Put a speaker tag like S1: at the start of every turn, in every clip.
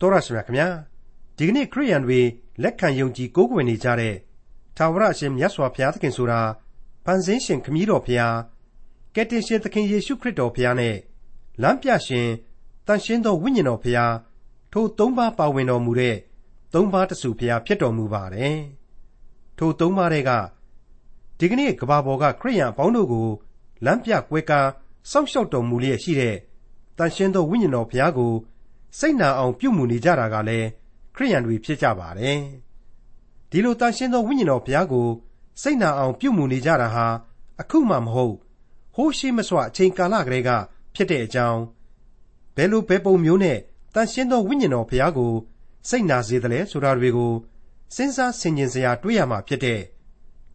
S1: တော်ရရှိမြခင်ဗျာဒီကနေ့ခရိယန်တွေလက်ခံယုံကြည်ကိုးကွယ်နေကြတဲ့သာဝရအရှင်မြတ်စွာဘုရားသခင်ဆိုတာဖန်ဆင်းရှင်ခမည်းတော်ဘုရားကယ်တင်ရှင်သခင်ယေရှုခရစ်တော်ဘုရားနဲ့လမ်းပြရှင်တန်ရှင်းသောဝိညာဉ်တော်ဘုရားထိုသုံးပါးပါဝင်တော်မူတဲ့သုံးပါးတစုဘုရားဖြစ်တော်မူပါတယ်ထိုသုံးပါးတွေကဒီကနေ့ကဘာပေါ်ကခရိယန်အပေါင်းတို့ကိုလမ်းပြကွဲကားစောင့်ရှောက်တော်မူလျက်ရှိတဲ့တန်ရှင်းသောဝိညာဉ်တော်ဘုရားကို စိတ်နာအောင်ပြုမှုနေကြတာကလည်းခရိယန်တွေဖြစ်ကြပါတယ်။ဒီလိုတန်ရှင်းသောဝိညာဉ်တော်ဘုရားကိုစိတ်နာအောင်ပြုမှုနေကြတာဟာအခုမှမဟုတ်ဟိုးရှိမစွအချိန်ကာလကလေးကဖြစ်တဲ့အကြောင်းဘယ်လိုဘယ်ပုံမျိုးနဲ့တန်ရှင်းသောဝိညာဉ်တော်ဘုရားကိုစိတ်နာစေတယ်လဲဆိုတာတွေကိုစဉ်းစားဆင်ခြင်စရာတွေးရမှာဖြစ်တဲ့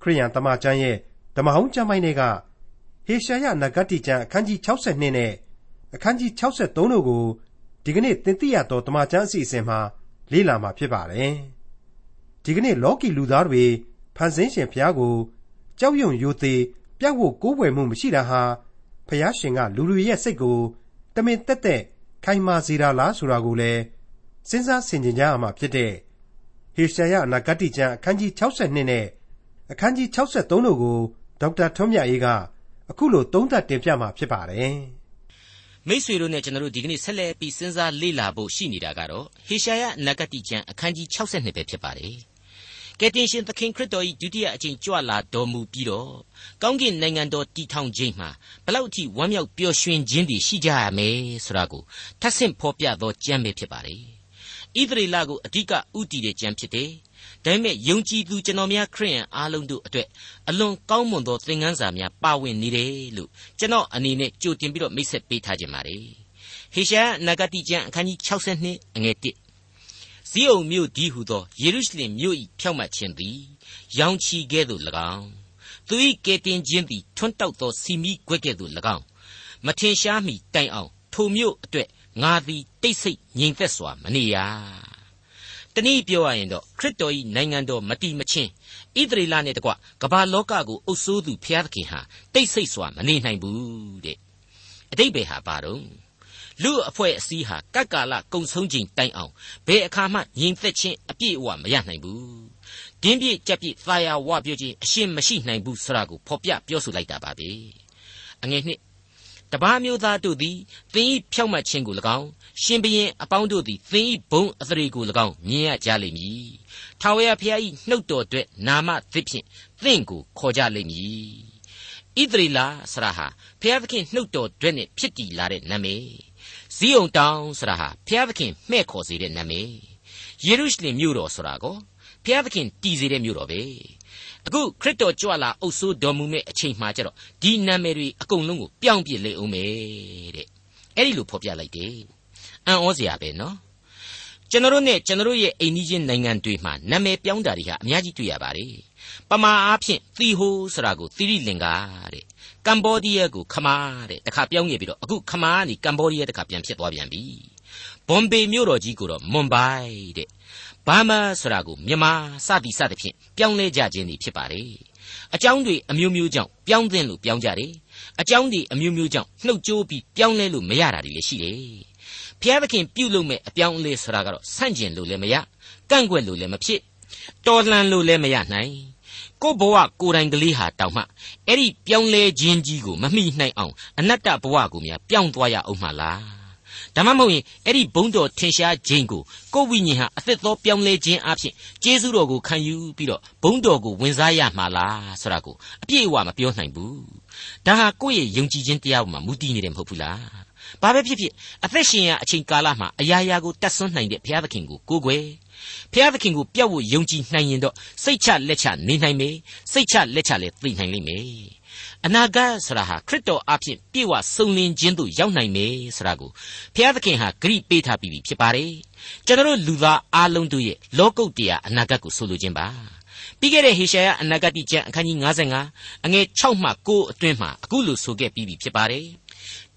S1: ခရိယန်တမန်ကျမ်းရဲ့ဓမ္မဟောင်းကျမ်းပိုင်းတွေကဟေရှာယနဂတိကျမ်းအခန်းကြီး62နဲ့အခန်းကြီး63တို့ကို ဒီကနေ့သင်သိရသောတမန်ကျမ်းအစီအစဉ်မှာလေ့လာမှာဖြစ်ပါတယ်။ဒီကနေ့လောကီလူသားတွေဖန်ဆင်းရှင်ဘုရားကိုကြောက်ရွံ့ယိုသေးပြတ်ဖို့ကိုးကွယ်မှုမရှိတာဟာဘုရားရှင်ကလူတွေရဲ့စိတ်ကိုတမင်တက်တက်ခိုင်မာစေတာလားဆိုတာကိုလည်းစဉ်းစားဆင်ခြင်ကြရမှာဖြစ်တဲ့ဟေရှာယအနာဂတိကျမ်းအခန်းကြီး62နဲ့အခန်းကြီး63တို့ကိုဒေါက်တာထွန်းမြတ်အေးကအခုလိုသုံးသပ်တင်ပြမှာဖြစ်ပါတယ်။
S2: မိษွေတို့နဲ့ကျွန်တော်တို့ဒီကနေ့ဆက်လက်ပြီးစဉ်းစားလေ့လာဖို့ရှိနေတာကတော့ဟေရှာယနဂတိကျမ်းအခန်းကြီး62ပဲဖြစ်ပါတယ်။ကယ်တင်ရှင်သခင်ခရစ်တော်၏ဒုတိယအကြိမ်ကြွလာတော်မူပြီးတော့ကောင်းကင်နိုင်ငံတော်တည်ထောင်ခြင်းမှာဘလောက်အထိဝမ်းမြောက်ပျော်ရွှင်ခြင်းတွေရှိကြရမယ်ဆိုတာကိုထပ်ဆင့်ဖော်ပြသောကျမ်းပဲဖြစ်ပါတယ်။ဣသရေလကိုအဓိကဥတည်တဲ့ကျမ်းဖြစ်တယ် ဒါပေမဲ့ယုံကြည်သူကျွန်တော်များခရိယန်အားလုံးတို့အတွက်အလွန်ကောင်းမွန်သောသင်ခန်းစာများပါဝင်နေတယ်လို့ကျွန်တော်အနေနဲ့ကြိုတင်ပြီးတော့မိတ်ဆက်ပေးထားခြင်းပါတယ်။ဟေရှာနဂတိကျမ်းအခန်းကြီး62အငယ်1ဇီးအုံမြို့ဒီဟုသောယေရုရှလင်မြို့၏ဖြောက်မှတ်ခြင်းသည်ရောင်ချီကဲ့သို့၎င်းသူ၏ကဲတင်ခြင်းသည်ထွန်းတောက်သောစီမီခွက်ကဲ့သို့၎င်းမထင်ရှားမီတိုင်အောင်ထိုမြို့အတွက်ငါသည်တိတ်ဆိတ်ငြိမ်သက်စွာမနေရ တနည်းပြောရရင်တော့ခရစ်တော်၏နိုင်ငံတော်မတီမချင်းဣသရေလနဲ့တကွကမ္ဘာလောကကိုအုပ်စိုးသူဘုရားသခင်ဟာတိတ်ဆိတ်စွာမနေနိုင်ဘူးတဲ့အတိတ်ပဲဟာပါတော့လူအဖွဲ့အစည်းဟာကပ်ကာလကုံဆုံးချိန်တိုင်အောင်ဘယ်အခါမှငြိမ်သက်ခြင်းအပြည့်အဝမရနိုင်ဘူးဒင်းပြည့်ကြက်ပြည့်သာယာဝပြောခြင်းအရှင်းမရှိနိုင်ဘူးဆိုတာကိုဖော်ပြပြောဆိုလိုက်တာပါပဲအငယ်နှစ် တပါးမျိုးသားတို့သည်သင်၏ဖြောက်မှတ်ခြင်းကို၎င်းရှင်ဘရင်အပေါင်းတို့သည်သင်၏ဘုံအသရေကို၎င်းမြင်ရကြလိမ့်မည်။ထာဝရဘုရား၏နှုတ်တော်အတွက်နာမသစ်ဖြင့်သင်ကိုခေါ်ကြလိမ့်မည်။ဣသရေလဆရာဟာဘုရားသခင်နှုတ်တော်အတွက်နဲ့ဖြစ်တည်လာတဲ့နာမည်။ဇီးုံတောင်ဆရာဟာဘုရားသခင်မှဲ့ခေါ်စေတဲ့နာမည်။ယေရုရှလင်မြို့တော်ဆိုတာကိုဘုရားသခင်တည်စေတဲ့မြို့တော်ပဲ။ အခုခရစ်တော်ကြွလာအုပ်ဆိုးတော်မူမဲ့အချိန်မှကျတော့ဒီနာမည်တွေအကုန်လုံးကိုပြောင်းပြစ်လေအောင်မယ်တဲ့အဲ့ဒီလိုဖော်ပြလိုက်တယ်အံ့ဩစရာပဲနော်ကျွန်တော်တို့နဲ့ကျွန်တော်တို့ရဲ့အိမ်နီးချင်းနိုင်ငံတွေမှာနာမည်ပြောင်းတာတွေဟာအများကြီးတွေ့ရပါတယ်ပမာအားဖြင့်သီဟိုဆိုတာကိုသီရိလင်္ကာတဲ့ကမ္ဘောဒီးယားကိုခမာတဲ့တခါပြောင်းခဲ့ပြီးတော့အခုခမာကနေကမ္ဘောဒီးယားတခါပြန်ဖြစ်သွားပြန်ပြီဘွန်ဘေမြို့တော်ကြီးကိုတော့မွန်ဘိုင်တဲ့ ဘာမာဆိုတာကိုမြန်မာစသည်စသဖြင့်ပြောင်းလဲကြခြင်းတွေဖြစ်ပါတယ်အကြောင်းတွေအမျိုးမျိုးကြောင့်ပြောင်းသင့်လို့ပြောင်းကြတယ်အကြောင်းတွေအမျိုးမျိုးကြောင့်နှုတ်ကြိုးပြီးပြောင်းလဲလို့မရတာတွေလည်းရှိတယ်ဖျားသခင်ပြုတ်လို့မဲ့အပြောင်းအလဲဆိုတာကတော့ဆန့်ကျင်လို့လည်းမရကန့်ကွက်လို့လည်းမဖြစ်တော်လှန်လို့လည်းမရနိုင်ကိုဘဝကိုယ်တိုင်ကလေးဟာတောင်မှအဲ့ဒီပြောင်းလဲခြင်းကြီးကိုမမိနိုင်အောင်အနတ္တဘဝကိုများပြောင်းသွားရအောင်မှလား ဒါမှမဟုတ်ရင်အဲ့ဒီဘုံတော်ထင်ရှားခြင်းကိုကိုယ်ဝိညာဉ်ဟာအသက်သောပြောင်းလဲခြင်းအဖြစ်ကျေးဇူးတော်ကိုခံယူပြီးတော့ဘုံတော်ကိုဝင်စားရမှာလားဆိုတာကိုအပြည့်အဝမပြောနိုင်ဘူးဒါဟာကိုယ့်ရဲ့ယုံကြည်ခြင်းတရားပေါ်မှာမူတည်နေတယ်မဟုတ်ဘူးလားဘာပဲဖြစ်ဖြစ်အသက်ရှင်ရာအချိန်ကာလမှာအရာရာကိုတတ်ဆွမ်းနိုင်တဲ့ဘုရားသခင်ကိုကိုးကွယ်ဘုရားသခင်ကိုပြတ်ဝယုံကြည်နိုင်ရင်တော့စိတ်ချလက်ချနေနိုင်မယ်စိတ်ချလက်ချလည်းသိနိုင်လိမ့်မယ် အနာဂတ်ဆိုတာဟာခရစ်တော်အဖြစ်ပြေဝစုံလင်ခြင်းသို့ရောက်နိုင်မယ်ဆိုတာကိုဘုရားသခင်ဟာဂရိပေးထားပြီးဖြစ်ပါတယ်ကျွန်တော်လူသားအားလုံးတို့ရဲ့လောကုတ်တရားအနာဂတ်ကိုဆိုလိုခြင်းပါပြီးခဲ့တဲ့ဟေရှာယအနာဂတ်ကျမ်းအခန်းကြီး55အငယ်6မှ9အတွင်းမှာအခုလိုဆိုခဲ့ပြီးပြီဖြစ်ပါတယ်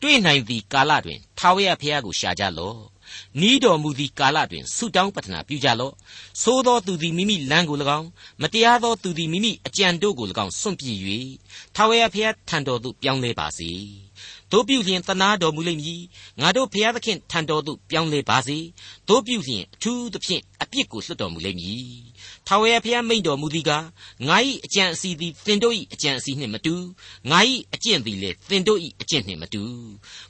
S2: တွေ့နိုင်သည့်ကာလတွင်ထာဝရဘုရားကိုရှာကြလော့ နီးတော်မူသည့်ကာလတွင်ဆုတောင်းပတနာပြုကြလော့သို့သောသူသည်မိမိလမ်းကို၎င်းမတရားသောသူသည်မိမိအကြံတို့ကို၎င်းစွန့်ပြေး၍ထာဝရဘုရားထံတော်သို့ပြောင်းလဲပါစေတို့ပြုလျင်တနာတော်မူလိမ့်မည်ငါတို့ဖျားသခင်ထံတော်သို့ပြောင်းလဲပါစေတို့ပြုလျင်အထူးသဖြင့်အ ပြစ်ကိုလွတ်တော်မူလိမ့်မည်ထာဝရဘုရားမိန့်တော်မူသည်ကားငါ၏အကြံအစီသည်သင်တို့၏အကြံအစီနှင့်မတူငါ၏အကျင့်သည်လည်းသင်တို့၏အကျင့်နှင့်မတူ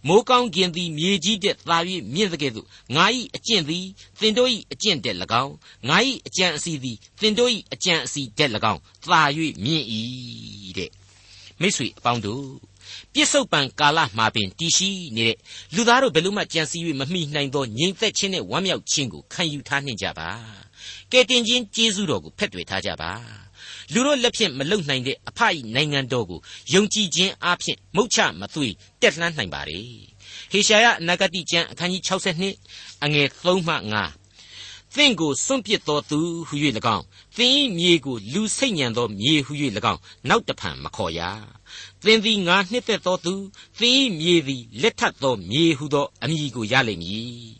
S2: မိုးကောင်းကင်သည်မြေကြီးတက်သာ၍မြင့်သကဲ့သို့ငါ၏အကျင့်သည်သင်တို့၏အကျင့်တက်၎င်းငါ၏အကြံအစီသည်သင်တို့၏အကြံအစီတက်၎င်းသာ၍မြင့်၏တဲ့မိတ်ဆွေအပေါင်းတို့ ပြစ္ဆုတ်ပံကာလမှာပင်တည်ရှိနေတဲ့လူသားတို့ဘယ်လို့မှကြံစည်၍မမိနိုင်သောငြိမ်သက်ခြင်းနဲ့ဝမ်းမြောက်ခြင်းကိုခံယူထားနှင့်ကြပါကဲတင်ချင်းကျေးဇူးတော်ကိုဖက်တွေထားကြပါလူတို့လက်ဖြင့်မလုံနိုင်တဲ့အဖအီနိုင်ငံတော်ကိုယုံကြည်ခြင်းအပြင်မုတ်ချမသွေတက်လှမ်းနိုင်ပါ रे ဟေရှာယအနာဂတိကျမ်းအခန်းကြီး62အငယ်3မှ5 သင်ကိုစွန့်ပစ်တော်သူဟု၍၎င်းသင်၏မြေကိုလူစိတ်ညံသောမြေဟု၍၎င်းနောက်တဖန်မခေါ်ရသင်သည်ငါနှစ်သက်သောသူသင်၏မြေသည်လက်ထပ်သောမြေဟုသောအမည်ကိုရလိမ့်မည်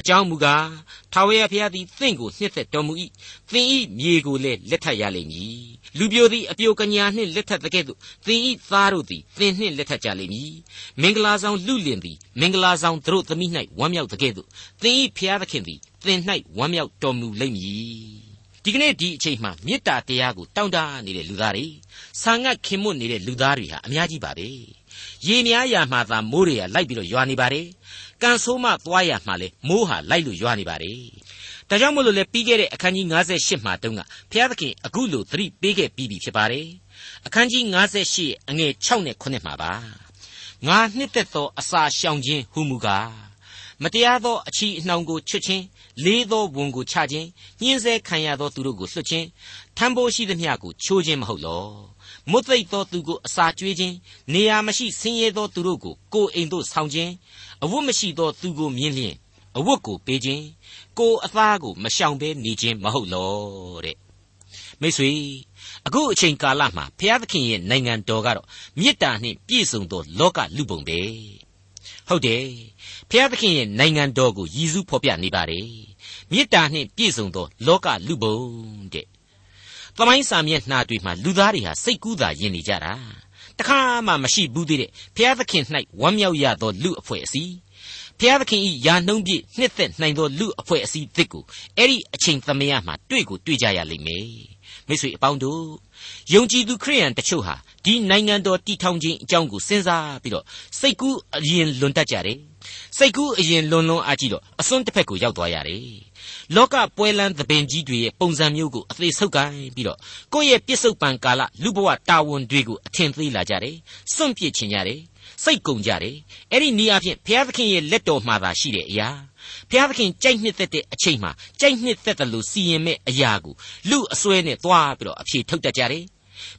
S2: အကြောင်းမူကားထာဝရဘုရားသည်သင်ကိုနှစ်သက်တော်မူ၏သင်၏မြေကိုလည်းလက်ထပ်ရလိမ့်မည်လူပြိုသည်အပြိုကညာနှင့်လက်ထပ်တဲ့ကဲ့သို့သင်၏သားတို့သည်သင်နှင့်လက်ထပ်ကြလိမ့်မည်မင်္ဂလာဆောင်လူလင်သည်မင်္ဂလာဆောင်သူတို့သမီး၌ဝမ်းမြောက်တဲ့ကဲ့သို့သင်၏ဖျားသခင်သည် သင်၌ဝမ်းမြောက်တော်မူလိမ့်မည်ဒီကနေ့ဒီအချိန်မှမေတ္တာတရားကိုတောင်းတနေတဲ့လူသားတွေဆာငတ်ခင်မွတ်နေတဲ့လူသားတွေဟာအများကြီးပါပဲရေများရာမှသာမိုးတွေကလိုက်ပြီးတော့ရွာနေပါတယ်ကန်ဆိုးမှသွားရမှလဲမိုးဟာလိုက်လို့ရွာနေပါတယ်ဒါကြောင့်မို့လို့လေပြီးခဲ့တဲ့အခန်းကြီး58မှာတုန်းကဘုရားသခင်အခုလိုသတိပေးခဲ့ပြီးပြီဖြစ်ပါတယ်အခန်းကြီး58အငယ်6နဲ့9မှာပါငါနှစ်သက်သောအစာရှောင်ခြင်းဟူမူကား မတရားသောအချီအနှောင်ကိုချွတ်ခြင်းလေးသောဝန်ကိုချခြင်းညှင်းဆဲခံရသောသူတို့ကိုလွှတ်ခြင်းထမ်းဖို့ရှိသမျှကိုချိုးခြင်းမဟုတ်လောမွတ်သိပ်သောသူကိုအစာကျွေးခြင်းနေရာမရှိဆင်းရဲသောသူတို့ကိုကိုယ်အိမ်သို့ဆောင်ခြင်းအဝတ်မရှိသောသူကိုမြင်လျင်အဝတ်ကိုပေးခြင်းကိုယ်အသားကိုမရှောင်ဘဲနေခြင်းမဟုတ်လောတဲ့မိတ်ဆွေအခုအချိန်ကာလမှာဘုရားသခင်ရဲ့နိုင်ငံတော်ကတော့မေတ္တာနှင့်ပြည့်စုံသောလောကလူပုံပဲဟုတ်တယ် ဖျားသခင်ရဲ့နိုင်ငံတော်ကိုရည်စူးဖော်ပြနေပါတယ်မေတ္တာနှင့်ပြည့်စုံသော လောကလူပုံတဲ့သမိုင်းစာမျက်နှာတွေမှာလူသားတွေဟာစိတ်ကူးသာယဉ်နေကြတာတခါမှမရှိဘူးသေးတဲ့ဖျားသခင်၌ဝမ်းမြောက်ရသောလူအဖွဲ့အစည်းဖျားသခင်ဤယာနှုံးပြည့်နှစ်သက်နိုင်သောလူအဖွဲ့အစည်းသစ်ကိုအဲ့ဒီအချိန်သမယမှာတွေ့ကိုတွေ့ကြရလိမ့်မယ်မိတ်ဆွေအပေါင်းတို့ယုံကြည်သူခရိယန်တချို့ဟာဒီနိုင်ငံတော်တည်ထောင်ခြင်းအကြောင်းကိုစဉ်းစားပြီးတော့စိတ်ကူးအရင်လွန်တတ်ကြတယ် စိတ်ကူးအရင်လွန်လွန်အားကြီးတော့အစွန်းတစ်ဖက်ကိုရောက်သွားရတယ်လောကပွဲလန်းသပင်ကြီးတွေရဲ့ပုံစံမျိုးကိုအသေးဆုပ်ကိုင်းပြီးတော့ကိုယ့်ရဲ့ပြစ္ဆုတ်ပံကာလလူဘဝတာဝန်တွေကိုအထင်သေးလာကြတယ်စွန့်ပစ်ချင်ကြတယ်စိတ်ကုန်ကြတယ်အဲ့ဒီနည်းအားဖြင့်ဘုရားသခင်ရဲ့လက်တော်မှာသာရှိတဲ့အရာဘုရားသခင်ကြိုက်နှစ်သက်တဲ့အချိန်မှာကြိုက်နှစ်သက်တယ်လို့စီရင်မဲ့အရာကိုလူအစွဲနဲ့သွားပြီးတော့အဖြေထုတ်တတ်ကြတယ်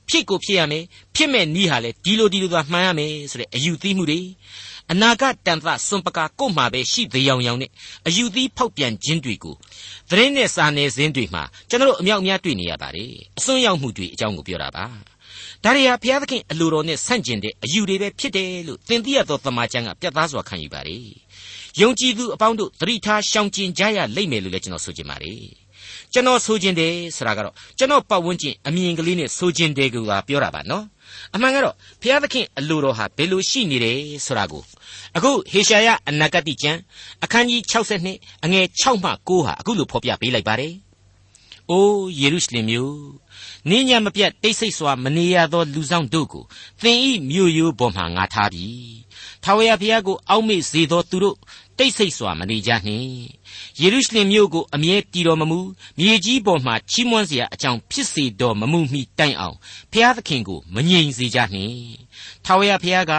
S2: ဖြစ်ကိုဖြစ်ရမယ်ဖြစ်မဲ့နီးဟာလေဒီလိုဒီလိုသာမှန်ရမယ်ဆိုတဲ့အယူသီးမှုတွေ အနာဂတ်တန်သစွန်ပကာကို့မှာပဲရှိသေးအောင်ရောင်နဲ့အယူသီးဖောက်ပြန်ခြင်းတွေကိုသတင်းနဲ့စာနယ်ဇင်းတွေမှာကျွန်တော်အမြောက်အများတွေ့နေရပါတယ်အစွန်းရောက်မှုတွေအကြောင်းကိုပြောတာပါဒါရီဟာဘုရားသခင်အလိုတော်နဲ့ဆန့်ကျင်တဲ့အယူတွေပဲဖြစ်တယ်လို့သင်သိရသောသမာကျမ်းကပြတ်သားစွာခံယူပါတယ်ယုံကြည်သူအပေါင်းတို့သတိထားရှောင်ကျဉ်ကြရလိမ့်မယ်လို့လည်းကျွန်တော်ဆိုချင်ပါတယ်ကျွန်တော်ဆိုခြင်းတယ်ဆိုတာကတော့ကျွန်တော်ပတ်ဝန်းကျင်အမြင်ကလေးနဲ့ဆိုခြင်းတယ်ကပြောတာပါနော် အမှန်ကတော့ဘုရားသခင်အလိုတော်ဟာဘယ်လိုရှိနေတယ်ဆိုတာကိုအခုဟေရှာယအနာဂတိကျမ်းအခန်းကြီး62အငယ်6မှ9ဟာအခုလိုဖော်ပြပေးလိုက်ပါတယ်။အိုးယေရုရှလင်မြို့နင်းညမပြတ်တိတ်ဆိတ်စွာမနေရသောလူဆောင်တို့ကိုသင်ဤမြို့ရိုးပေါ်မှငါထားပြီ။ထာဝရဘုရားကိုအောက်မေ့စေသောသူတို့တိတ်ဆိတ်စွာမနေကြနှင့် ယေရုရှလင်မြို့ကိုအမြဲတည်တော်မမူမြေကြီးပေါ်မှာချီးမွမ်းစရာအကြောင်းဖြစ်စေတော်မမူမီတိုင်အောင်ဖျားသခင်ကိုမငြိမ်စေကြနှင့်ထာဝရဘုရားက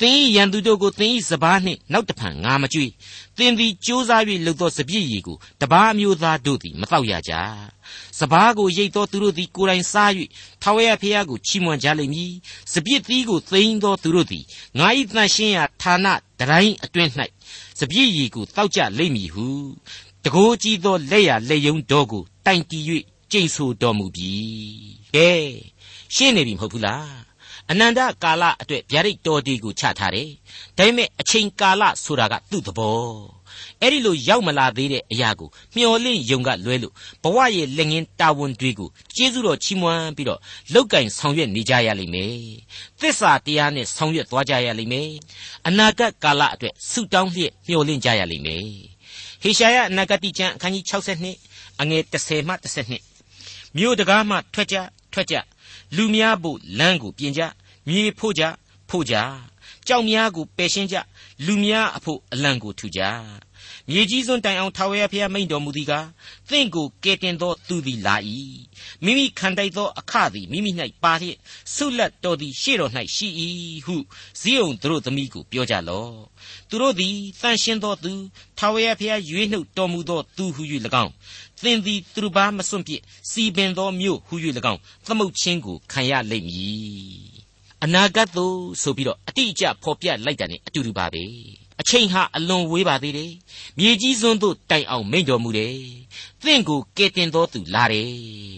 S2: သင်၏ရန်သူတို့ကိုသင်၏စပားနှင့်နောက်တဖန်ငါမကြွေသင်သည်ကြိုးစား၍လှုပ်သောစပြည့်ရည်ကိုတပားမျိုးသားတို့သည်မတော့ရကြစပားကိုရိတ်သောသူတို့သည်ကိုယ်တိုင်စား၍ထာဝရဘုရားကိုချီးမွမ်းကြလိမ့်မည်စပြည့်သီးကိုသိမ်းသောသူတို့သည်ငါ၏တန်ရှင်းရာဌာနတိုင်းအတွင်း၌စပြည့်ရည်ကိုတောက်ကြလိမ့်မည်ဟုတကိုးကြီးသောလက်ရလက်ယုံတော်ကိုတိုင်တီး၍ကျိန်ဆိုတော်မူပြီကဲရှင်းနေပြီမဟုတ်ဘူးလားအနန္တကာလအတွက်ဗျာဒိတ်တော်ဒီကိုချထားတယ်ဒါပေမဲ့အချိန်ကာလဆိုတာကသူ့သဘောအဲ့ဒီလိုရောက်မလာသေးတဲ့အရာကိုမျှော်လင့်ယုံကလွဲလို့ဘဝရဲ့လက်ငင်းတာဝန်တွေကိုကျေးဇူးတော်ချီးမွမ်းပြီးတော့လောက်ကင်ဆောင်ရွက်နေကြရလိမ့်မယ်သစ္စာတရားနဲ့ဆောင်ရွက်သွားကြရလိမ့်မယ်အနာဂတ်ကာလအတွက်ဆုတောင်းလျက်မျှော်လင့်ကြရလိမ့်မယ် ဟေရှာယအနာဂတိကျမ်းအခန်းကြီး62အငယ်30မှ32မြို့တကားမှထွက်ကြထွက်ကြလူများဖို့လမ်းကိုပြင်ကြမြေဖို့ကြဖို့ကြကြောက်များကိုပယ်ရှင်းကြလူများအဖို့အလံကိုထူကြမြေကြီးစွန်းတိုင်အောင်ထာဝရဘုရားမိန့်တော်မူသည်ကားသင်ကိုကယ်တင်သောသူသည်လာ၏မိမိခံတိုက်သောအခသည်မိမိ၌ပါလျက်ဆုလက်တော်သည်ရှေ့တော်၌ရှိ၏ဟုဇိယုန်သူတို့သမီးကိုပြောကြလော့ သူတို့သည်တန်ရှင်းသောသူထာဝရဘုရားရွေးနှုတ်တော်မူသောသူဟု၍၎င်းသင်သည်သူတို့ဘာမစွန့်ပြစ်စီပင်သောမြို့ဟု၍၎င်းသမုတ်ချင်းကိုခံရလိမ့်မည်အနာဂတ်သို့ဆိုပြီးတော့အတိအကျဖော်ပြလိုက်တာ ਨੇ အတူတူပါပဲအချိန်ဟာအလွန်ဝေးပါသေးတယ်မြေကြီးစွန်းသို့တိုင်အောင်မိန့်တော်မူတယ်သင်ကိုကယ်တင်တော်သူလာတယ်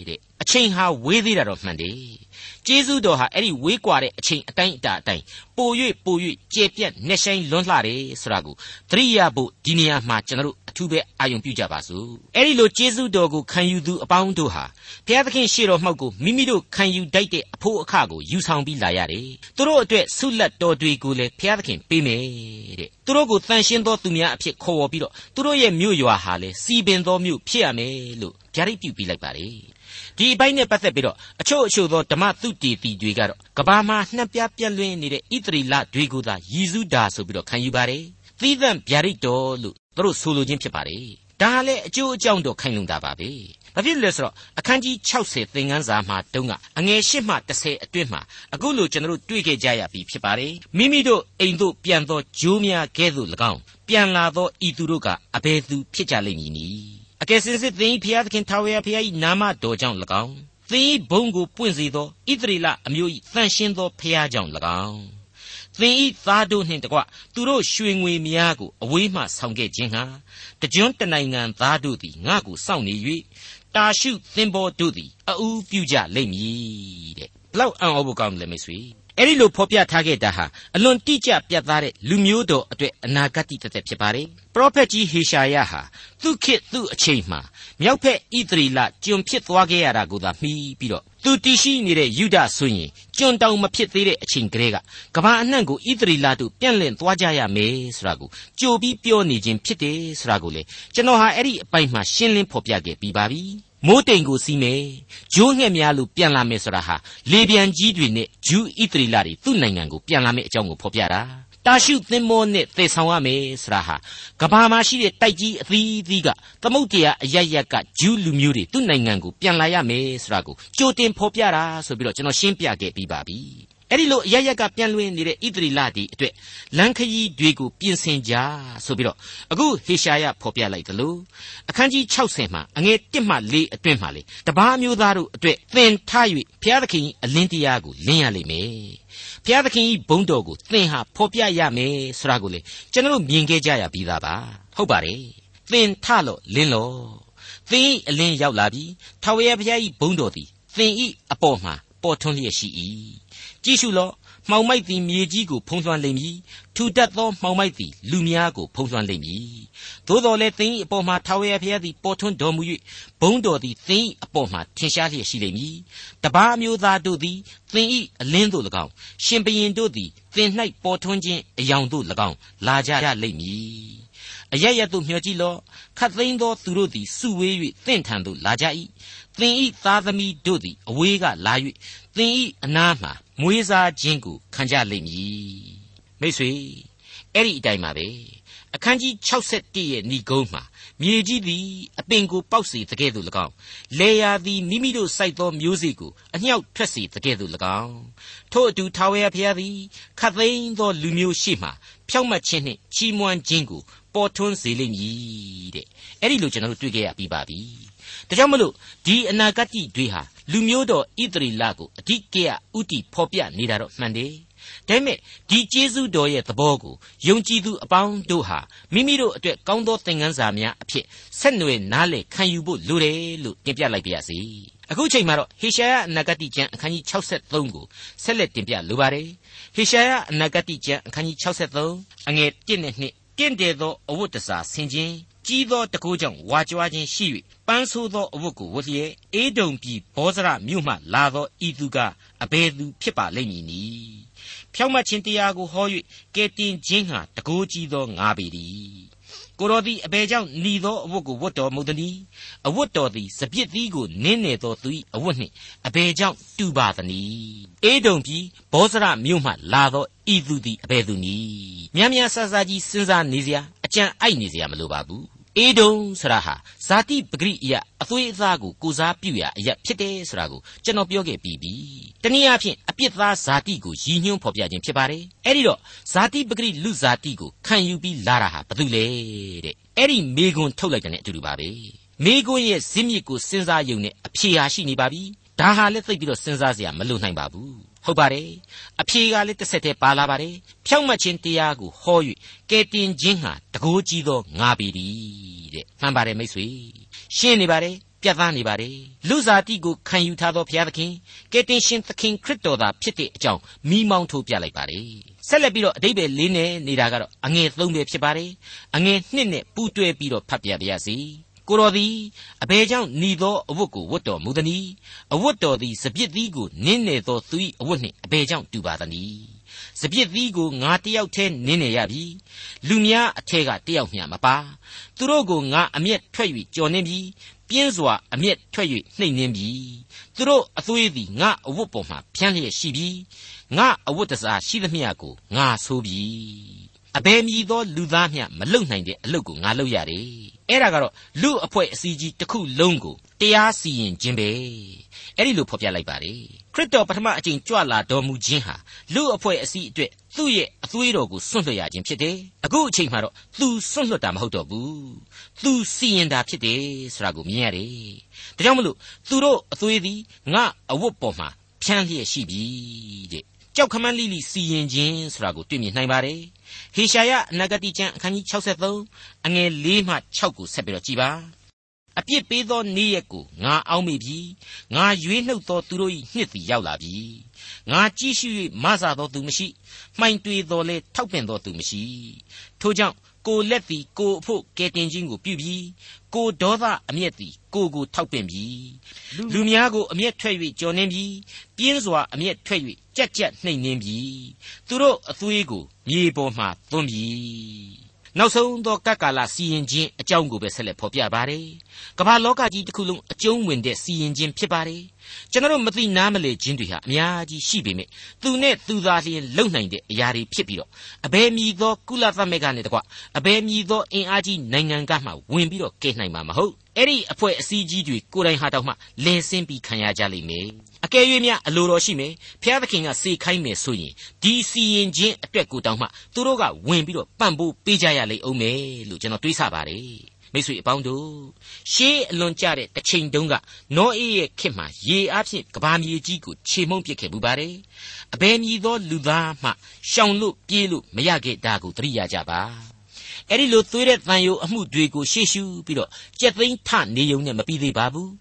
S2: တဲ့အချိန်ဟာဝေးသေးတာတော့မှန်တယ် ကျေးဇူးတော်ဟာအဲ့ဒီဝေးကွာတဲ့အချိန်အတိုင်းအတာအတိုင်းပို၍ပို၍ကျေပြတ်နှက်ဆိုင်လွန်းလှတယ်ဆိုတာကိုသတိရဖို့ဒီနေရာမှာကျွန်တော်တို့အထူးပဲအာရုံပြုကြပါစို့အဲ့ဒီလိုကျေးဇူးတော်ကိုခံယူသူအပေါင်းတို့ဟာဘုရားသခင်ရှေ့တော်မှောက်ကိုမိမိတို့ခံယူတတ်တဲ့အဖို့အခကိုယူဆောင်ပြီးလာရတယ်သူတို့အတွက်ဆုလက်တော်တွေကိုလည်းဘုရားသခင်ပေးမယ်တဲ့သူတို့ကိုတန်ရှင်းသောသူများအဖြစ်ခေါ်ဝေါ်ပြီးတော့သူတို့ရဲ့မြို့ရွာဟာလည်းစီပင်သောမြို့ဖြစ်ရမယ်လို့ဗျာဒိတ်ပြုပြီးလိုက်ပါတယ် ဒီအပိုင်းနဲ့ပတ်သက်ပြီးတော့အချို့အချို့သောဓမ္မသုတေသီတွေကတော့ကဘာမှာနှံ့ပြပြန့်လွင့်နေတဲ့ဣသရီလတွေကိုသာရည်စူးတာဆိုပြီးတော့ခံယူပါတယ်သီးသန့်ဗျာဒိတ်တော်လို့သူတို့ဆိုလိုခြင်းဖြစ်ပါတယ်ဒါဟာလည်းအကျိုးအကြောင်းတော့ခိုင်လုံတာပါပဲဘာဖြစ်လဲဆိုတော့အခန်းကြီး60သင်ခန်းစာမှာတုန်းကအငယ်၈မှ30အတွင်းမှာအခုလိုကျွန်တော်တို့တွေ့ခဲ့ကြရပြီဖြစ်ပါတယ်မိမိတို့အိမ်တို့ပြန်သောဂျိုးများကဲ့သို့၎င်းပြန်လာသောဤသူတို့ကအဘယ်သူဖြစ်ကြလိမ့်မည်နည်း အကယ်စင်စစ်သင်၏ဖျားသခင်ထာဝရဖျား၏နာမတော်ကြောင့်၎င်းသင်၏ဘုံကိုပွင့်စေသောဣသရေလအမျိုး၏တန်ရှင်းသောဖျားကြောင့်၎င်းသင်ဤသားတို့နှင့်တကွသူတို့ရွှေငွေများကိုအဝေးမှဆောင်ခဲ့ခြင်းဟာတကြွတနိုင်ငံသားတို့သည်ငါ့ကိုစောင့်နေ၍တာရှုသင်္ဘောတို့သည်အူးပြုကြလိမ့်မည်တဲ့ဘလောက်အံ့ဩဖို့ကောင်းတယ်မိတ်ဆွေ အဲ့ဒီလိုဖော်ပြထားခဲ့တာဟာအလွန်တိကျပြတ်သားတဲ့လူမျိုးတော်အတွက်အနာဂတ်တသက်ဖြစ်ပါတယ်ပရောဖက်ကြီးဟေရှာယဟာသူခေတ်သူ့အချိန်မှာမြောက်ဖက်ဣသရီလကျွန်ဖြစ်သွားခဲ့ရတာကိုသာမှီးပြီးတော့သူတည်ရှိနေတဲ့ယူဒဆိုရင်ကျွန်တောင်မဖြစ်သေးတဲ့အချိန်ကလေးကကဘာအနှံ့ကိုဣသရီလတို့ပြန့်လင့်သွားကြရမယ်ဆိုတာကိုကြိုပြီးပြောနေခြင်းဖြစ်တယ်ဆိုတာကိုလေကျွန်တော်ဟာအဲ့ဒီအပိုင်းမှာရှင်းလင်းဖော်ပြခဲ့ပြီးပါပြီ မိုးတိမ်ကိုစီးမယ်ဂျိုးငှက်များလို့ပြန်လာမယ်ဆိုတာဟာလေပြန်ကြီးတွေနဲ့ဂျူးဣသရီလတွေသူ့နိုင်ငံကိုပြန်လာမယ့်အကြောင်းကိုဖော်ပြတာတာရှုသင်္ဘောနဲ့သေဆောင်ရမယ်ဆိုတာဟာကဘာမှာရှိတဲ့တိုက်ကြီးအသီးသီးကသမုတ်တရားအရရက်ကဂျူးလူမျိုးတွေသူ့နိုင်ငံကိုပြန်လာရမယ်ဆိုတာကိုကြိုတင်ဖော်ပြတာဆိုပြီးတော့ကျွန်တော်ရှင်းပြခဲ့ပြီးပါပြီ အဲ့ဒီလိုအရရက်ကပြန်လွင်နေတဲ့ဣသရီလဒီအတွက်လမ်းခရီးတွေကိုပြင်ဆင်ကြဆိုပြီးတော့အခုဟေရှာယဖော်ပြလိုက်သလိုအခန်းကြီး60မှာအငယ်1မှ4အတွင်းမှာလေတပားမျိုးသားတို့အတွက်သင်ထား၍ဘုရားသခင်အလင်းတရားကိုလင်းရလိမ့်မယ်ဘုရားသခင်ဤဘုန်းတော်ကိုသင်ဟာဖော်ပြရမယ်ဆိုတာကိုလေကျွန်တော်မြင်ခဲ့ကြရပြီးသားပါဟုတ်ပါတယ်သင်ထလို့လင်းလို့သင်ဤအလင်းရောက်လာပြီထာဝရဘုရားဤဘုန်းတော်သည်သင်ဤအပေါ်မှာ ပေါ်ထွန်းလျက်ရှိ၏ကြည့်ရှုလော့မှောင်မိုက်သည်မြေကြီးကိုဖုံးလွှမ်းလိမ့်မည်ထူတတ်သောမှောင်မိုက်သည်လူများကိုဖုံးလွှမ်းလိမ့်မည်သို့တော်လည်းသင်၏အပေါ်မှာထာဝရဘုရားသည်ပေါ်ထွန်းတော်မူ၍ဘုန်းတော်သည်သင်၏အပေါ်မှာထင်ရှားလျက်ရှိလိမ့်မည်တပါးမျိုးသားတို့သည်သင်၏အလင်းသို့၎င်းရှင်ဘရင်တို့သည်သင်၌ပေါ်ထွန်းခြင်းအယောင်သို့၎င်းလာကြလိမ့်မည်အရရသို့မျှော်ကြည့်လော့ခတ်သိမ်းသောသူတို့သည်စုဝေး၍တင့်ထံသို့လာကြ၏ သင်ဤသားသမီးတို့သည်အဝေးကလာ၍သင်ဤအနားမှမွေးစားခြင်းကိုခံကြလိမ့်မည်မိတ်ဆွေအဲ့ဒီအတိုင်းပါပဲအခန်းကြီး61ရဲ့ဏိဂုံးမှာမြေကြီးသည်အပင်ကိုပေါက်စေတကဲ့သို့၎င်းလေယာသည်မိမိတို့စိုက်သောမျိုးစေ့ကိုအညှောက်ထွက်စေတကဲ့သို့၎င်းထို့အတူထာဝရဘုရားသည်ခတ်သိမ်းသောလူမျိုးရှိမှဖြောက်မှတ်ခြင်းနှင့်ချီးမွမ်းခြင်းကိုပေါ်ထွန်းစေလိမ့်မည်တဲ့အဲ့ဒီလိုကျွန်တော်တို့တွေ့ကြရပြီးပါပြီ ဒါကြောင့်မလို့ဒီအနာဂတ်တွေဟာလူမျိုးတော်ဣသရေလကိုအဓိကရဥတီဖော်ပြနေတာတော့မှန်တယ်ဒါပေမဲ့ဒီကျေးဇူးတော်ရဲ့သဘောကိုယုံကြည်သူအပေါင်းတို့ဟာမိမိတို့အတွက်ကောင်းသောသင်ခန်းစာများအဖြစ်ဆက်နွယ်နားလည်ခံယူဖို့လိုတယ်လို့တင်ပြလိုက်ပါရစေအခုချိန်မှာတော့ဟေရှာယအနာဂတိကျမ်းအခန်းကြီး63ကိုဆက်လက်တင်ပြလိုပါတယ်ဟေရှာယအနာဂတိကျမ်းအခန်းကြီး63အငယ်1နဲ့2 တင့်တယ်သောအဝတ်တစားဆင်ခြင်းကြီးသောတကိုးကြောင့်ဝါကြွားခြင်းရှိ၍ပန်းဆိုးသောအဝတ်ကိုဝတ်လျက်အေဒုံပြည်ဘောဇရမြို့မှလာသောဤသူကအဘယ်သူဖြစ်ပါလိမ့်မည်နည်းဖြောင့်မတ်ခြင်းတရားကိုဟော၍ကဲတင်ခြင်းဟာတကိုးကြီးသောငါပေသည် ကိုတော်သည်အဘယ်ကြောင့်หนีသောအဝတ်ကိုဝတ်တော်မူသနည်းအဝတ်တော်သည်စပြစ်သီးကိုနင်းနေသောသူ၏အဝတ်နှင့်အဘယ်ကြောင့်တူပါသနည်းအေဒုံပြည်ဘောဇရမြို့မှလာသောဤသူသည်အဘယ်သူနည်းများများဆဆကြီးစဉ်းစားနေစရာအကြံအိုက်နေစရာမလိုပါဘူး အေဒုံဆရာဟာဇာတိပဂရိအယအသွေးအသားကိုကိုစားပြုရာအယဖြစ်တယ်ဆိုတာကိုကျွန်တော်ပြောခဲ့ပြီးပြီတနည်းအားဖြင့်အပြစ်သားဇာတိကိုရည်ညွှန်းဖော်ပြခြင်းဖြစ်ပါတယ်အဲ့ဒီတော့ဇာတိပဂရိလူဇာတိကိုခံယူပြီးလာတာဟာဘာလို့လဲတဲ့အဲ့ဒီမေကွန်ထုတ်လိုက်တဲ့အတူတူပါပဲမေကွန်ရဲ့ဇင်းမြစ်ကိုစဉ်းစားယုံနဲ့အဖြေဟာရှိနေပါပြီဒါဟာလည်းသိပြီးတော့စဉ်းစားစရာမလိုနိုင်ပါဘူး ဟုတ်ပါတယ်အဖြေကလည်းတစ်ဆက်တည်းပါလာပါတယ်ဖြောင့်မတ်ခြင်းတရားကိုဟော၍ကဲတင်ခြင်းဟာတကိုးကြီးသောငါပေသည်တဲ့မှန်ပါတယ်မိတ်ဆွေရှင်းနေပါတယ်ပြတ်သားနေပါတယ်လူစားတိကိုခံယူထားသောဘုရားသခင်ကယ်တင်ရှင်သခင်ခရစ်တော်သာဖြစ်တဲ့အကြောင်းမိမောင်းထိုးပြလိုက်ပါတယ်ဆက်လက်ပြီးတော့အတိတ်ပဲလေးနဲ့နေတာကတော့အငယ်၃ပဲဖြစ်ပါတယ်အငယ်၂နဲ့ပူးတွဲပြီးတော့ဖတ်ပြပါရစေ ကိုတော်သည်အဘယ်ကြောင့်หนีသောအဝတ်ကိုဝတ်တော်မူသနည်းအဝတ်တော်သည်စပြစ်သီးကိုနင်းနေသောသူ၏အဝတ်နှင့်အဘယ်ကြောင့်တူပါသနည်းစပြစ်သီးကိုငါတယောက်တည်းနင်းနေရပြီလူများအထက်ကတယောက်မျှမပါသူတို့ကိုငါအမျက်ထွက်၍ကြော်နှင်းပြီပြင်းစွာအမျက်ထွက်၍နှိမ်နှင်းပြီသူတို့အသွေးသည်ငါအဝတ်ပေါ်မှဖြန်းလျက်ရှိပြီငါအဝတ်တစားရှိသမျှကိုငါဆိုးပြီအဘယ်မည်သောလူသားမျှမလုံနိုင်တဲ့အလုပ်ကိုငါလုပ်ရတယ် အဲ့ဒါကတော့လူအဖွဲ့အစည်းကြီးတစ်ခုလုံးကိုတရားစီရင်ခြင်းပဲအဲ့ဒီလိုဖော်ပြလိုက်ပါတယ်ခရစ်တော်ပထမအကြိမ်ကြွလာတော်မူခြင်းဟာလူအဖွဲ့အစည်းအတွက်သူ့ရဲ့အသွေးတော်ကိုစွန့်လွှတ်ရခြင်းဖြစ်တယ်အခုအချိန်မှာတော့သူစွန့်လွှတ်တာမဟုတ်တော့ဘူးသူစီရင်တာဖြစ်တယ်ဆိုတာကိုမြင်ရတယ်ဒါကြောင့်မလို့သူတို့အသွေးသည်ငါအဝတ်ပေါ်မှာဖြန်းလျက်ရှိပြီတဲ့ကြောက်ခမန်းလိလိစီရင်ခြင်းဆိုတာကိုတွေ့မြင်နိုင်ပါတယ် ဟေရှာယအနာဂတိကျမ်းအခန်းကြီး63အငယ်၄မှ6ကိုဆက်ပြီးတော့ကြည်ပါအပြစ်ပေးသောနေ့ရက်ကိုငါအောက်မေ့ပြီငါရွေးနှုတ်သောသူတို့၏နှစ်သည်ရောက်လာပြီငါကြည့်ရှု၍မဆာသောသူမရှိမှိုင်တွေသောလဲထောက်ပင်သောသူမရှိထို့ကြောင့်ကိုလက်သည်ကိုအဖို့ကဲတင်ခြင်းကိုပြုပြီးကိုဒေါသအမျက်သည်ကိုကိုထောက်ပင်ပြီးလူများကိုအမျက်ထွက်၍ကြော်နှင်းပြီးပြင်းစွာအမျက်ထွက်၍ ကြက်ကြက်နှိမ်နှင်းပြီးသူတို့အသွေးကိုမြေပေါ်မှသွန်းပြီးနောက်ဆုံးသောကပ်ကာလစီရင်ခြင်းအကြောင်းကိုပဲဆက်လက်ဖော်ပြပါတယ်။ကမ္ဘာလောကကြီးတစ်ခုလုံးအကျုံးဝင်တဲ့စီရင်ခြင်းဖြစ်ပါတယ်။ကျွန်တော်မသိနားမလည်ခြင်းတွေဟာအများကြီးရှိပေမဲ့သူနဲ့သူသာလျှင်လုံနိုင်တဲ့အရာတွေဖြစ်ပြီးတော့အဘယ်မည်သောကုလသမဂ္ဂနဲ့တကွအဘယ်မည်သောအင်အားကြီးနိုင်ငံကမှဝင်ပြီးတော့ကဲနိုင်မှာမဟုတ်။အဲ့ဒီအဖွဲ့အစည်းကြီးတွေကိုယ်တိုင်ဟာတောင်မှလည်ဆင်းပြီးခံရကြလိမ့်မယ် အကယ်၍များအလိုတော်ရှိမယ်ဖျားသခင်ကစေခိုင်းမယ်ဆိုရင်ဒီစီရင်ခြင်းအတွက်ကိုတောင်မှသူတို့ကဝင်ပြီးတော့ပံ့ပိုးပေးကြရလိမ့်အောင်မယ်လို့ကျွန်တော်တွေးဆပါတယ်မိတ်ဆွေအပေါင်းတို့ရှေးအလွန်ကြတဲ့တစ်ချိန်တုန်းကနောအေးရဲ့ခေတ်မှာရေအားဖြင့်ကဘာမြေကြီးကိုခြေမှုန့်ပစ်ခဲ့ပူပါတယ်အဘယ်မည်သောလူသားမှရှောင်လို့ပြေးလို့မရခဲ့တာကိုသတိရကြပါအဲ့ဒီလိုသွေးတဲ့တန်ယိုအမှုတွေကိုရှေ့ရှုပြီးတော့ကြက်သိန်းထနေုံနဲ့မပြီးသေးပါဘူး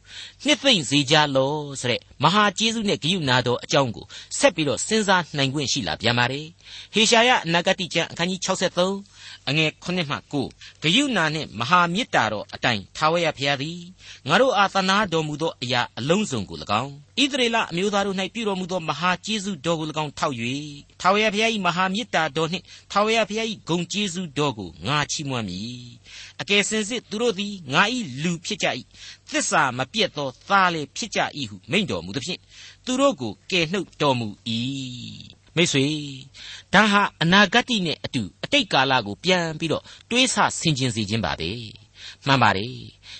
S2: နှစ်သိမ့်စေကြလောဆိုတဲ့ မဟာကျေးဇူးနဲ့ဂရုဏာတော်အကြောင်းကိုဆက်ပြီးတော့စဉ်းစားနိုင်ခွင့်ရှိလာပြန်ပါတယ်ဟေရှာယအနာဂတိကျမ်းအခန်းကြီး63အငယ်9မှ9ဂယုဏနှင့်မဟာမေတ္တာတော်အတိုင်းထာဝရဘုရားသည်ငါတို့အားသနာတော်မူသောအရာအလုံးစုံကို၎င်းဣသရေလအမျိုးသားတို့၌ပြုတော်မူသောမဟာကျေးဇူးတော်ကို၎င်းထောက်၍ထာဝရဘုရား၏မဟာမေတ္တာတော်နှင့်ထာဝရဘုရား၏ဂုဏ်ကျေးဇူးတော်ကိုငါချီးမွမ်းမည် အကယ်စင်စစ်သူတို့သည်ငါ၏လူဖြစ်ကြ၏သစ္စာမပြတ်သောသားလေဖြစ်ကြ၏ဟုမိန့်တော်မူသဖြင့်သူတို့ကိုကယ်နှုတ်တော်မူ၏မိတ်ဆွေဒါဟာအနာဂတ်နဲ့အတူအတိတ်ကာလကိုပြန်ပြီးတော့တွေးဆဆင်ခြင်စေခြင်းပါပဲမှန်ပါတယ်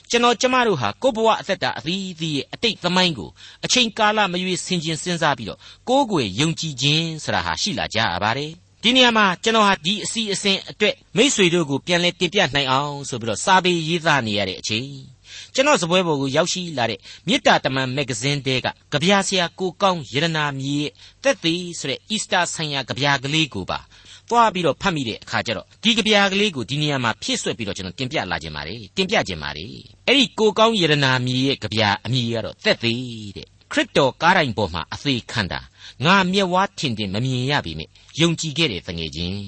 S2: ကျွန်တော်ကျမတို့ဟာကိုယ့်ဘဝအသက်တာအသီးသီးရဲ့အတိတ်သမိုင်းကိုအချိန်ကာလမရွေးဆင်ခြင်စဉ်းစားပြီးတော့ကိုးကွယ်ယုံကြည်ခြင်းဆိုတာဟာရှိလာကြရပါတယ် ဒီနေရာမှာကျွန်တော်ဟာဒီအစီအစဉ်အတွက်မိษွေတို့ကိုပြန်လဲတင်ပြနိုင်အောင်ဆိုပြီးတော့စာပေရေးသားနေရတဲ့အချိန်ကျွန်တော်စပွဲပေါ်ကိုရောက်ရှိလာတဲ့မေတ္တာတမန်မဂ္ဂဇင်းတဲကကြပြာဆရာကိုကောင်းရတနာမြေရဲ့တက်သေးဆိုတဲ့ Easter ဆိုင်ရာကြပြာကလေးကိုပါသွားပြီးတော့ဖတ်မိတဲ့အခါကျတော့ဒီကြပြာကလေးကိုဒီနေရာမှာဖြည့်ဆွက်ပြီးတော့ကျွန်တော်တင်ပြလာခြင်းပါတယ်တင်ပြခြင်းပါတယ်အဲ့ဒီကိုကောင်းရတနာမြေရဲ့ကြပြာအမည်ကတော့တက်သေးတဲ့ခရစ်တော်ကားတိုင်ပေါ်မှာအသေးခံတာ ငါမျက်ဝါးထင်ထင်မမြင်ရပေမဲ့ယုံကြည်ခဲ့တဲ့တငယ်ချင်း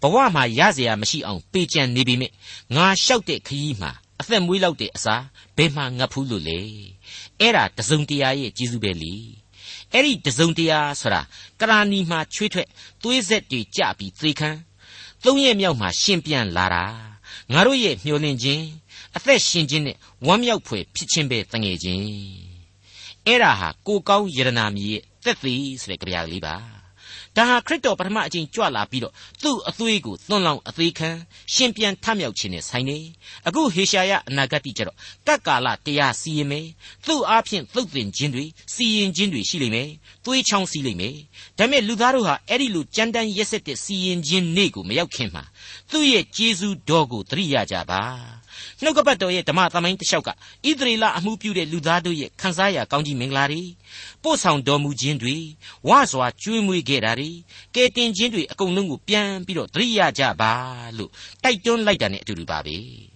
S2: ဘဝမှာရเสียမရှိအောင်ပေကြံနေပြီမြငါလျှောက်တဲ့ခရီးမှာအသက်မွေးလောက်တဲ့အစာဘယ်မှငတ်ဖူးလို့လေအဲ့ဒါတစုံတရာရဲ့ကျေးဇူးပဲလေအဲ့ဒီတစုံတရာဆိုတာကရာနီမှာချွေးထွက်သွေးဆက်တွေကြပြီးသေခံသုံးရက်မြောက်မှာရှင်ပြန်လာတာငါတို့ရဲ့မျှော်လင့်ခြင်းအသက်ရှင်ခြင်းနဲ့ဝမ်းမြောက်ဖွယ်ဖြစ်ခြင်းပဲတငယ်ချင်းအဲ့ဒါဟာကိုကောင်းယရနာမီရဲ့ သက်သေဆိုတဲ့ကြပြလေးပါဒါဟာခရစ်တော်ပထမအချိန်ကြွလာပြီးတော့သူ့အသွေးကိုသွန်လောင်းအသေးခံရှင်ပြန်ထမြောက်ခြင်းနဲ့ဆိုင်နေအခုဟေရှာယအနာဂတ်တိကျတော့ကတ်ကာလတရားစီရင်မယ်သူ့အားဖြင့်သုတ်သင်ခြင်းတွေစီရင်ခြင်းတွေရှိလိမ့်မယ်သွေးချောင်းစီးလိမ့်မယ်ဒါပေမဲ့လူသားတို့ဟာအဲ့ဒီလိုကြမ်းတမ်းရက်စက်တဲ့စီရင်ခြင်းနေ့ကိုမရောက်ခင်မှာသူ့ရဲ့ကျေးဇူးတော်ကိုသတိရကြပါ နှုတ်ကပတ်တော်ရဲ့ဓမ္မသမိုင်းတစ်လျှောက်ကဣသရေလအမှုပြုတဲ့လူသားတို့ရဲ့ခံစားရကောင်းကြီးမင်္ဂလာတွေပို့ဆောင်တော်မူခြင်းတွေဝါစွာကျွေးမွေးခဲ့တာတွေကယ်တင်ခြင်းတွေအကုန်လုံးကိုပြန်ပြီးတော့သတိရကြပါလို့တိုက်တွန်းလိုက်တာ ਨੇ အတူတူပါပဲ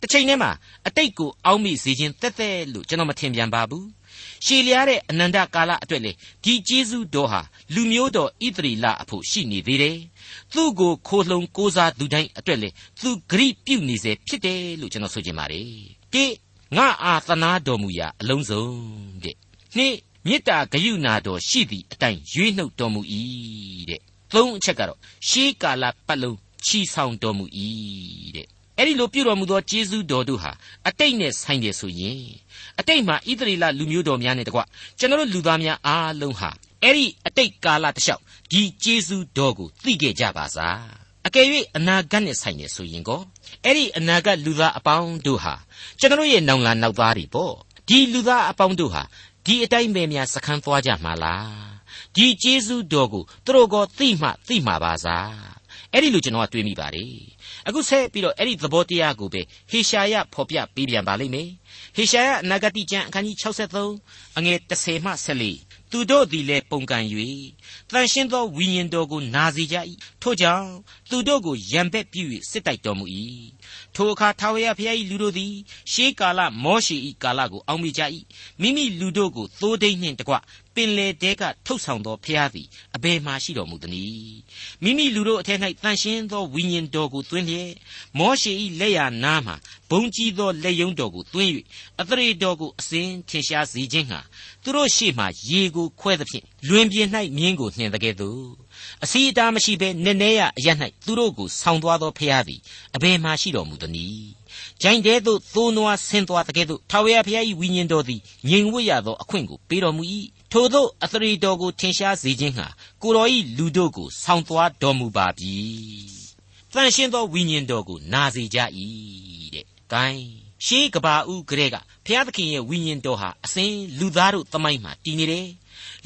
S2: တစ်ချိန်တည်းမှာအတိတ်ကိုအောက်မေ့စေခြင်းတက်တက်လို့ကျွန်တော်မထင်ပြန်ပါဘူးရှည်လျားတဲ့အနန္တကာလအတွက်လေဒီကျေးဇူးတော်ဟာလူမျိုးတော်ဣသရေလအဖို့ရှိနေသေးတယ်သူ့ကိုခိုလှုံကိုးစားသူတိုင်းအတွက်လေသူဂရိပြုနေစေဖြစ်တယ်လို့ကျွန်တော်ဆိုချင်ပါတယ်တိငါအာသနာတော်မူရာအလုံးစုံတဲ့နှစ်မေတ္တာဂယုဏတော်ရှိသည့်အတိုင်းရွေးနှုတ်တော်မူ၏တဲ့သုံးအချက်ကတော့ရှေးကာလပတ်လုံးချီဆောင်တော်မူ၏တဲ့ အဲ့ဒီလိုပြုတော်မူသောကျေးဇူးတော်တို့ဟာအတိတ်နဲ့ဆိုင်တယ်ဆိုရင်အတိတ်မှာဣသရေလလူမျိုးတော်များနဲ့တကွကျွန်တော်တို့လူသားများအားလုံးဟာအဲ့ဒီအတိတ်ကာလတစ်လျှောက်ဒီကျေးဇူးတော်ကိုသိခဲ့ကြပါစားအကယ်၍အနာဂတ်နဲ့ဆိုင်နေဆိုရင်ကောအဲ့ဒီအနာဂတ်လူသားအပေါင်းတို့ဟာကျွန်တော်ရဲ့နောင်လာနောက်သားတွေပေါ့ဒီလူသားအပေါင်းတို့ဟာဒီအတိုင်းပဲများစခန်းသွားကြမှာလားဒီကျေးဇူးတော်ကိုသူတို့ကောသိမှသိမှာပါစား အဲ့ဒီလိုကျွန်တော်ကတွေးမိပါတယ်အခုဆက်ပြီးတော့အဲ့ဒီသဘောတရားကိုပဲဟေရှာယဖော်ပြပေးပြန်ပါလိမ့်မယ်ဟေရှာယအနာဂတိကျမ်းအခန်းကြီး63အငယ်30မှ14သူတို့သည်လည်းပုန်ကန်၍တန်ရှင်းသောဝိညာဉ်တော်ကိုနာစီကြ၏ထို့ကြောင့်သူတို့ကိုရံပက်ပြု၍စစ်တိုက်တော်မူ၏ထိုအခါထာဝရဘုရား၏လူတို့သည်ရှေးကာလမောရှေ၏ကာလကိုအောက်မေ့ကြ၏မိမိလူတို့ကိုသိုးဒိတ်နှင့်တကွပ င်လေတဲကထုတ်ဆောင်သောဘုရားသည်အဘယ်မှရှိတော်မူသနည်းမိမိလူတို့အထက်၌တန်ရှင်းသောဝိညာဉ်တော်ကိုသွင်းလျက်မောရှေ၏လက်ရနားမှဘုံကြီးသောလက်ယုံတော်ကိုသွင်း၍အသရေတော်ကိုအစဉ်ထင်ရှားစေခြင်းဟာသူတို့ရှေ့မှရေကိုခွဲသဖြင့်လွင်ပြင်၌မြင်းကိုနှင်တဲ့ကဲ့သို့အစီအတားမရှိဘဲနည်းနည်းရအရ၌သူတို့ကိုဆောင်းသွားသောဖျားသည်အဘယ်မှရှိတော်မူသနည်းဂျိုင်းတဲသို့သိုးနွားဆင်းသွားတဲ့ကဲ့သို့ထာဝရဘုရား၏ဝိညာဉ်တော်သည်ငြိမ်ဝတ်ရသောအခွင့်ကိုပေးတော်မူ၏ ထို့သောအသရေတော်ကိုထင်ရှားစေခြင်းဟာကိုတော်၏လူတို့ကိုဆောင်းသွားတော်မူပါပြီတန်ရှင်းသောဝိညာဉ်တော်ကိုနာစေကြ၏တဲ့ gain ရှေးကဘာဦးကလေးကဘုရားသခင်ရဲ့ဝိညာဉ်တော်ဟာအစဉ်လူသားတို့တမိုင်းမှာတည်နေတယ်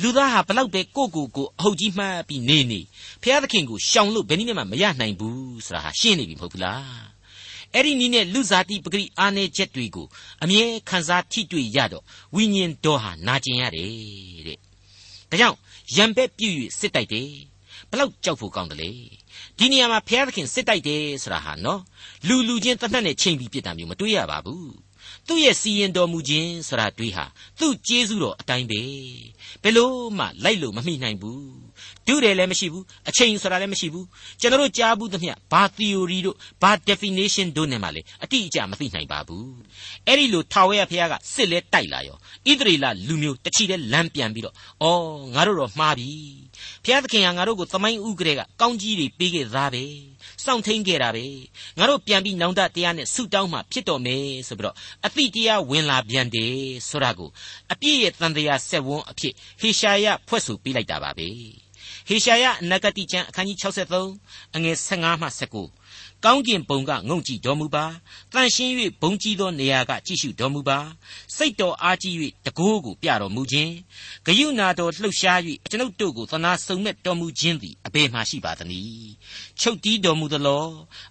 S2: လူသားဟာဘလောက်ပဲကိုကိုကိုအဟုတ်ကြီးမှတ်ပြီးနေနေဘုရားသခင်ကိုရှောင်လို့ဘယ်နည်းမှမရနိုင်ဘူးဆိုတာဟာရှင်းနေပြီမဟုတ်ဘူးလား အဲ့ဒီနည်းနဲ့လူစားတိပဂရိအာနေချက်တွေကိုအမြဲခံစားထိတွေ့ရတော့ဝိညာဉ်တော်ဟာနာကျင်ရတယ်တဲ့ဒါကြောင့်ရံပက်ပြည့်၍စစ်တိုက်တယ်ဘလောက်ကြောက်ဖို့ကောင်းတယ်လေဒီနေရာမှာဘုရားသခင်စစ်တိုက်တယ်ဆိုတာဟာနော်လူလူချင်းတတ်နဲ့ချိန်ပြီးပြစ်တာမျိုးမတွေးရပါဘူးသူ့ရဲ့စီရင်တော်မူခြင်းဆိုတာတွေးဟာသူ့ကျေးဇူးတော်အတိုင်းပဲဘယ်လို့မှလိုက်လို့မမိနိုင်ဘူး ဒုတယ်လည်းမရှိဘူးအချိန်ဆိုတာလည်းမရှိဘူးကျွန်တော်တို့ကြားဘူးသမျှဘာ theory တို့ဘာ definition တို့နဲ့မှလည်းအတိအကျမသိနိုင်ပါဘူးအဲ့ဒီလိုထာဝရဘုရားကစစ်လဲတိုက်လာရောဣသရေလလူမျိုးတချီတဲ့လမ်းပြန်ပြီးတော့အော်ငါတို့တော့မှားပြီဘုရားသခင်ကငါတို့ကိုသမိုင်းဥကတဲ့ကကောင်းကြီးတွေပေးခဲ့သားပဲစောင့်ထိန်ခဲ့တာပဲငါတို့ပြန်ပြီးနောင်တတရားနဲ့ဆုတောင်းမှဖြစ်တော်မယ်ဆိုပြီးတော့အတိတရားဝင်လာပြန်တယ်ဆိုတာကိုအပြည့်ရဲ့တန်တရားဆက်ဝန်းအဖြစ်ဟေရှာယဖွဲ့ဆိုပေးလိုက်တာပါပဲ ဟေရှာယအနာဂတိကျမ်းအခန်းကြီး63အငယ်15မှ19ကောင်းကင်ဘုံကငုံကြည့်တော်မူပါတန်ရှင်း၍ဘုံကြီးသောနေရာကကြည့်ရှုတော်မူပါစိတ်တော်အားကြီး၍တကိုးကိုပြတော်မူခြင်းဂယုဏတော်လှုပ်ရှား၍ကျွန်ုပ်တို့ကိုသနာစုံမဲ့တော်မူခြင်းသည်အဘယ်မှရှိပါသနည်းချုပ်တီးတော်မူသလော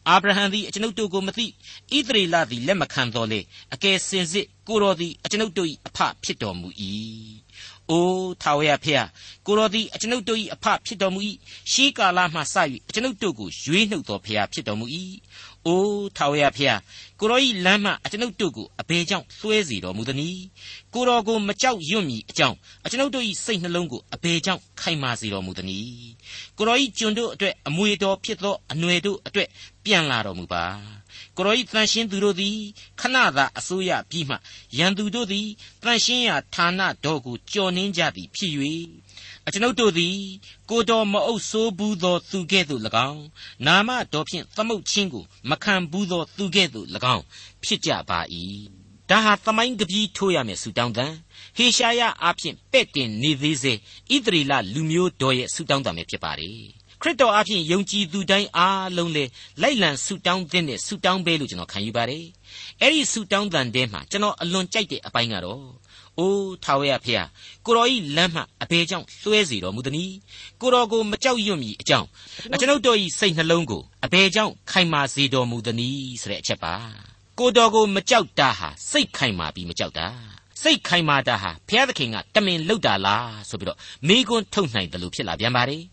S2: အာဗြဟံသည်ကျွန်ုပ်တို့ကိုမသိဣသရေလသည်လက်မခံတော်လေအကယ်စင်စစ်ကိုတော်သည်ကျွန်ုပ်တို့၏အဖဖြစ်တော်မူ၏။ အိုးထာဝရဖျားကိုတော်သည်အကျွန်ုပ်တို့၏အဖဖြစ်တော်မူ၏ရှေးကာလမှစ၍အကျွန်ုပ်တို့ကိုရွေးနှုတ်တော်ဖျားဖြစ်တော်မူ၏။အိုးထာဝရဖျားကိုတော်၏လမ်းမှအကျွန်ုပ်တို့ကိုအဘယ်ကြောင့်လွှဲစေတော်မူသနည်း။ကိုတော်ကိုမကြောက်ရွံ့မီအကြောင်းအကျွန်ုပ်တို့၏စိတ်နှလုံးကိုအဘယ်ကြောင့်ခိုင်မာစေတော်မူသနည်း။ကိုတော်၏ကျွန်တို့အတွက်အမွေတော်ဖြစ်သောအနွယ်တို့အတွက်ပြန်လာတော်မူပါ။ ကိုရောဤတန်ရှင်းသူတို့သည်ခဏသာအစိုးရပြီးမှရန်သူတို့သည်တန်ရှင်းရာဌာနတော်ကိုကြော်နှင်းကြသည်ဖြစ်၍အကျွန်ုပ်တို့သည်ကိုတော်မအုပ်ဆိုးဘူးသောသူကဲ့သို့၎င်းနာမတော်ဖြင့်သမုတ်ချင်းကိုမခံဘူးသောသူကဲ့သို့၎င်းဖြစ်ကြပါ၏ဒါဟာသမိုင်းကပီးထိုးရမယ်ဆူတောင်းတန်ဟေရှာယအားဖြင့်ပဲ့တင်နေသေးစေဣသရေလလူမျိုးတော်ရဲ့ဆူတောင်းတန်ပဲဖြစ်ပါတယ် ခရစ်တော်အဖင်ယုံကြည်သူတိုင်းအားလုံးလေလိုက်လံဆုတောင်းတဲ့ဆုတောင်းပဲလို့ကျွန်တော်ခံယူပါတယ်။အဲ့ဒီဆုတောင်းတန်တဲမှာကျွန်တော်အလွန်ကြိုက်တဲ့အပိုင်းကတော့အိုးထာဝရဖေဟာကိုတော်ဤလမ်းမှအဘယ်ကြောင့်လွှဲစီတော်မူသနည်းကိုတော်ကိုမကြောက်ရွံ့မီအကြောင်းအကျွန်ုပ်တို့ဤစိတ်နှလုံးကိုအဘယ်ကြောင့်ခိုင်မာစေတော်မူသနည်းဆိုတဲ့အချက်ပါကိုတော်ကိုမကြောက်တာဟာစိတ်ခိုင်မာပြီးမကြောက်တာစိတ်ခိုင်မာတာဟာဘုရားသခင်ကတမင်လှုပ်တာလားဆိုပြီးတော့မိကွန်းထုတ်နိုင်တယ်လို့ဖြစ်လာပြန်ပါတယ်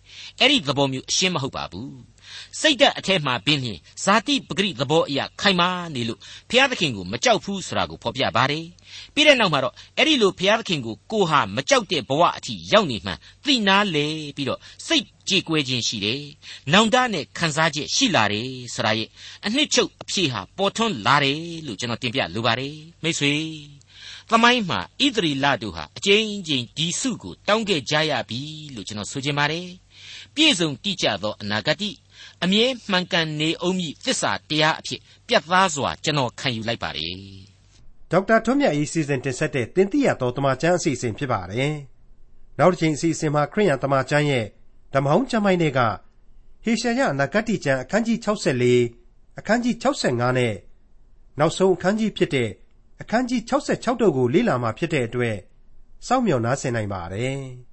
S2: အဲ့ဒီသဘောမျိုးအရှင်းမဟုတ်ပါဘူးစိတ်ဓာတ်အထက်မှာပင်းဖြင့်ဇာတိပဂရိသဘောအရာခိုင်မာနေလို့ဘုရားသခင်ကိုမကြောက်ဘူးဆိုတာကိုဖော်ပြပါတယ်ပြီးတဲ့နောက်မှာတော့အဲ့ဒီလိုဘုရားသခင်ကိုကိုဟာမကြောက်တဲ့ဘဝအထိရောက်နေမှသိနာလေပြီးတော့စိတ်ကြေကွဲခြင်းရှိတယ်။နောင်တနဲ့ခံစားချက်ရှိလာတယ်ဆိုတာရဲ့အနှစ်ချုပ်အဖြေဟာပေါ်ထွန်းလာတယ်လို့ကျွန်တော်တင်ပြလိုပါတယ်မိတ်ဆွေသမိုင်းမှာဣသရီလတို့ဟာအကျဉ်းချင်းဒီစုကိုတောင်းခဲ့ကြရပြီလို့ကျွန်တော်ဆိုချင်ပါတယ် ပြည့်စုံတိကျသောအနာဂတ်အမြဲမှန်ကန်နေအောင်မြသစ္စာတရားအဖြစ်ပြတ်သားစွာကျွန်တော်ခံယူလိုက်ပါတယ်
S1: ဒေါက်တာထွန်းမြတ်၏စီစဉ်တင်ဆက်တဲ့တင်ပြရသောတမချန်းအစီအစဉ်ဖြစ်ပါတယ်နောက်တစ်ချိန်အစီအစဉ်မှာခရိယံတမချန်းရဲ့ဓမ္မဟောင်းကျမ်းပိုင်းတွေကဟေရှာယအနာဂတ်ကျမ်းအခန်းကြီး64အခန်းကြီး65နဲ့နောက်ဆုံးအခန်းကြီးဖြစ်တဲ့အခန်းကြီး66တို့ကိုလေ့လာမှဖြစ်တဲ့အတွက်စောင့်မျှော်နားဆင်နိုင်ပါတယ်။